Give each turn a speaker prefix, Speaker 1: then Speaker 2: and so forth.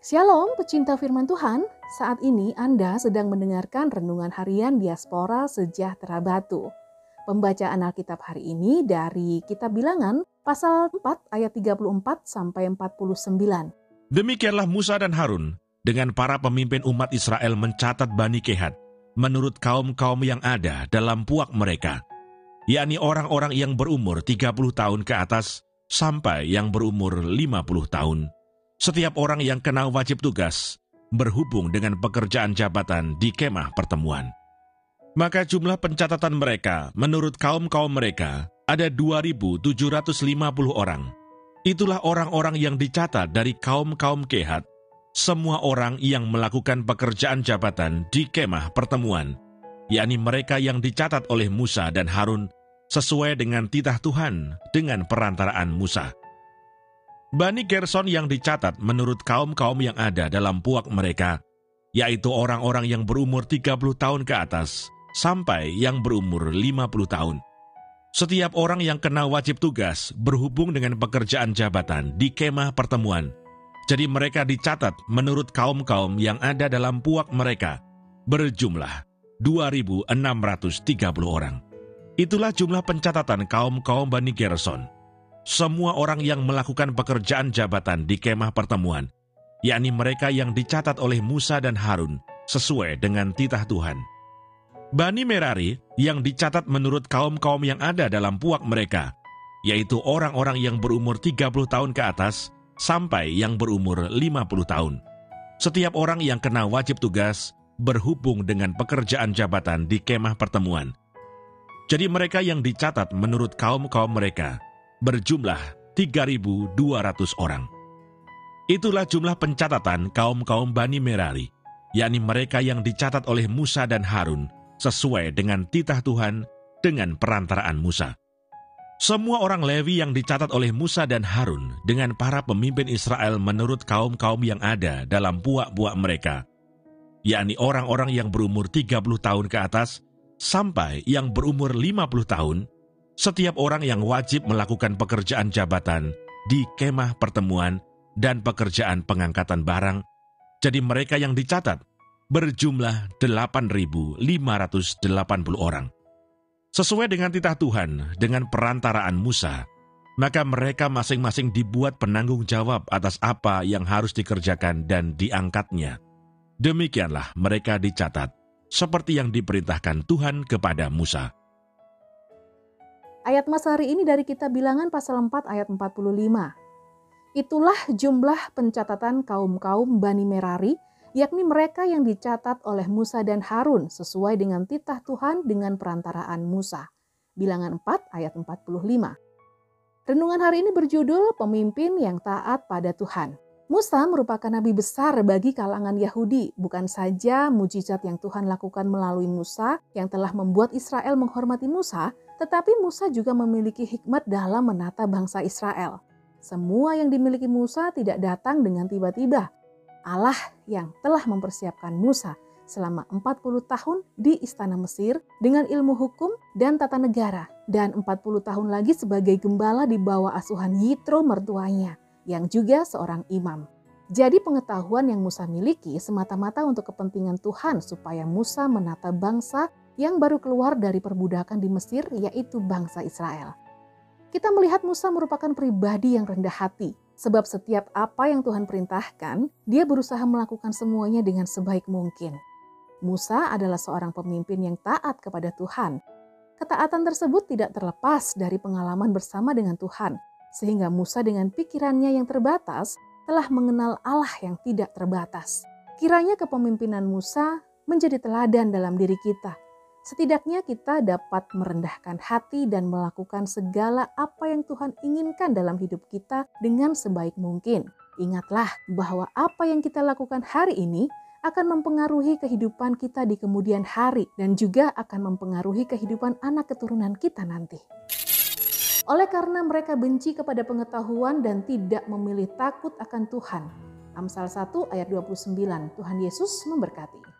Speaker 1: Shalom pecinta firman Tuhan, saat ini Anda sedang mendengarkan Renungan Harian Diaspora Sejahtera Batu. Pembacaan Alkitab hari ini dari Kitab Bilangan pasal 4 ayat 34 sampai 49.
Speaker 2: Demikianlah Musa dan Harun dengan para pemimpin umat Israel mencatat Bani Kehat menurut kaum-kaum yang ada dalam puak mereka, yakni orang-orang yang berumur 30 tahun ke atas sampai yang berumur 50 tahun setiap orang yang kena wajib tugas berhubung dengan pekerjaan jabatan di kemah pertemuan. Maka jumlah pencatatan mereka menurut kaum-kaum mereka ada 2.750 orang. Itulah orang-orang yang dicatat dari kaum-kaum kehat, semua orang yang melakukan pekerjaan jabatan di kemah pertemuan, yakni mereka yang dicatat oleh Musa dan Harun sesuai dengan titah Tuhan dengan perantaraan Musa. Bani Gerson yang dicatat menurut kaum-kaum yang ada dalam puak mereka, yaitu orang-orang yang berumur 30 tahun ke atas, sampai yang berumur 50 tahun. Setiap orang yang kena wajib tugas berhubung dengan pekerjaan jabatan di kemah pertemuan. Jadi mereka dicatat menurut kaum-kaum yang ada dalam puak mereka, berjumlah 2.630 orang. Itulah jumlah pencatatan kaum-kaum Bani Gerson semua orang yang melakukan pekerjaan jabatan di kemah pertemuan, yakni mereka yang dicatat oleh Musa dan Harun sesuai dengan titah Tuhan. Bani Merari yang dicatat menurut kaum-kaum yang ada dalam puak mereka, yaitu orang-orang yang berumur 30 tahun ke atas sampai yang berumur 50 tahun. Setiap orang yang kena wajib tugas berhubung dengan pekerjaan jabatan di kemah pertemuan. Jadi mereka yang dicatat menurut kaum-kaum mereka, berjumlah 3.200 orang. Itulah jumlah pencatatan kaum-kaum Bani Merari, yakni mereka yang dicatat oleh Musa dan Harun sesuai dengan titah Tuhan dengan perantaraan Musa. Semua orang Lewi yang dicatat oleh Musa dan Harun dengan para pemimpin Israel menurut kaum-kaum yang ada dalam buak-buak mereka, yakni orang-orang yang berumur 30 tahun ke atas sampai yang berumur 50 tahun, setiap orang yang wajib melakukan pekerjaan jabatan di kemah pertemuan dan pekerjaan pengangkatan barang, jadi mereka yang dicatat berjumlah 8.580 orang. Sesuai dengan titah Tuhan dengan perantaraan Musa, maka mereka masing-masing dibuat penanggung jawab atas apa yang harus dikerjakan dan diangkatnya. Demikianlah mereka dicatat, seperti yang diperintahkan Tuhan kepada Musa.
Speaker 1: Ayat Mas hari ini dari kita bilangan pasal 4 ayat 45. Itulah jumlah pencatatan kaum-kaum Bani Merari, yakni mereka yang dicatat oleh Musa dan Harun sesuai dengan titah Tuhan dengan perantaraan Musa. Bilangan 4 ayat 45. Renungan hari ini berjudul Pemimpin yang taat pada Tuhan. Musa merupakan nabi besar bagi kalangan Yahudi, bukan saja mujizat yang Tuhan lakukan melalui Musa yang telah membuat Israel menghormati Musa, tetapi Musa juga memiliki hikmat dalam menata bangsa Israel. Semua yang dimiliki Musa tidak datang dengan tiba-tiba. Allah yang telah mempersiapkan Musa selama 40 tahun di istana Mesir dengan ilmu hukum dan tata negara dan 40 tahun lagi sebagai gembala di bawah asuhan Yitro mertuanya yang juga seorang imam. Jadi pengetahuan yang Musa miliki semata-mata untuk kepentingan Tuhan supaya Musa menata bangsa yang baru keluar dari perbudakan di Mesir, yaitu bangsa Israel. Kita melihat Musa merupakan pribadi yang rendah hati, sebab setiap apa yang Tuhan perintahkan, dia berusaha melakukan semuanya dengan sebaik mungkin. Musa adalah seorang pemimpin yang taat kepada Tuhan. Ketaatan tersebut tidak terlepas dari pengalaman bersama dengan Tuhan, sehingga Musa dengan pikirannya yang terbatas telah mengenal Allah yang tidak terbatas. Kiranya kepemimpinan Musa menjadi teladan dalam diri kita, Setidaknya kita dapat merendahkan hati dan melakukan segala apa yang Tuhan inginkan dalam hidup kita dengan sebaik mungkin. Ingatlah bahwa apa yang kita lakukan hari ini akan mempengaruhi kehidupan kita di kemudian hari dan juga akan mempengaruhi kehidupan anak keturunan kita nanti. Oleh karena mereka benci kepada pengetahuan dan tidak memilih takut akan Tuhan. Amsal 1 ayat 29, Tuhan Yesus memberkati.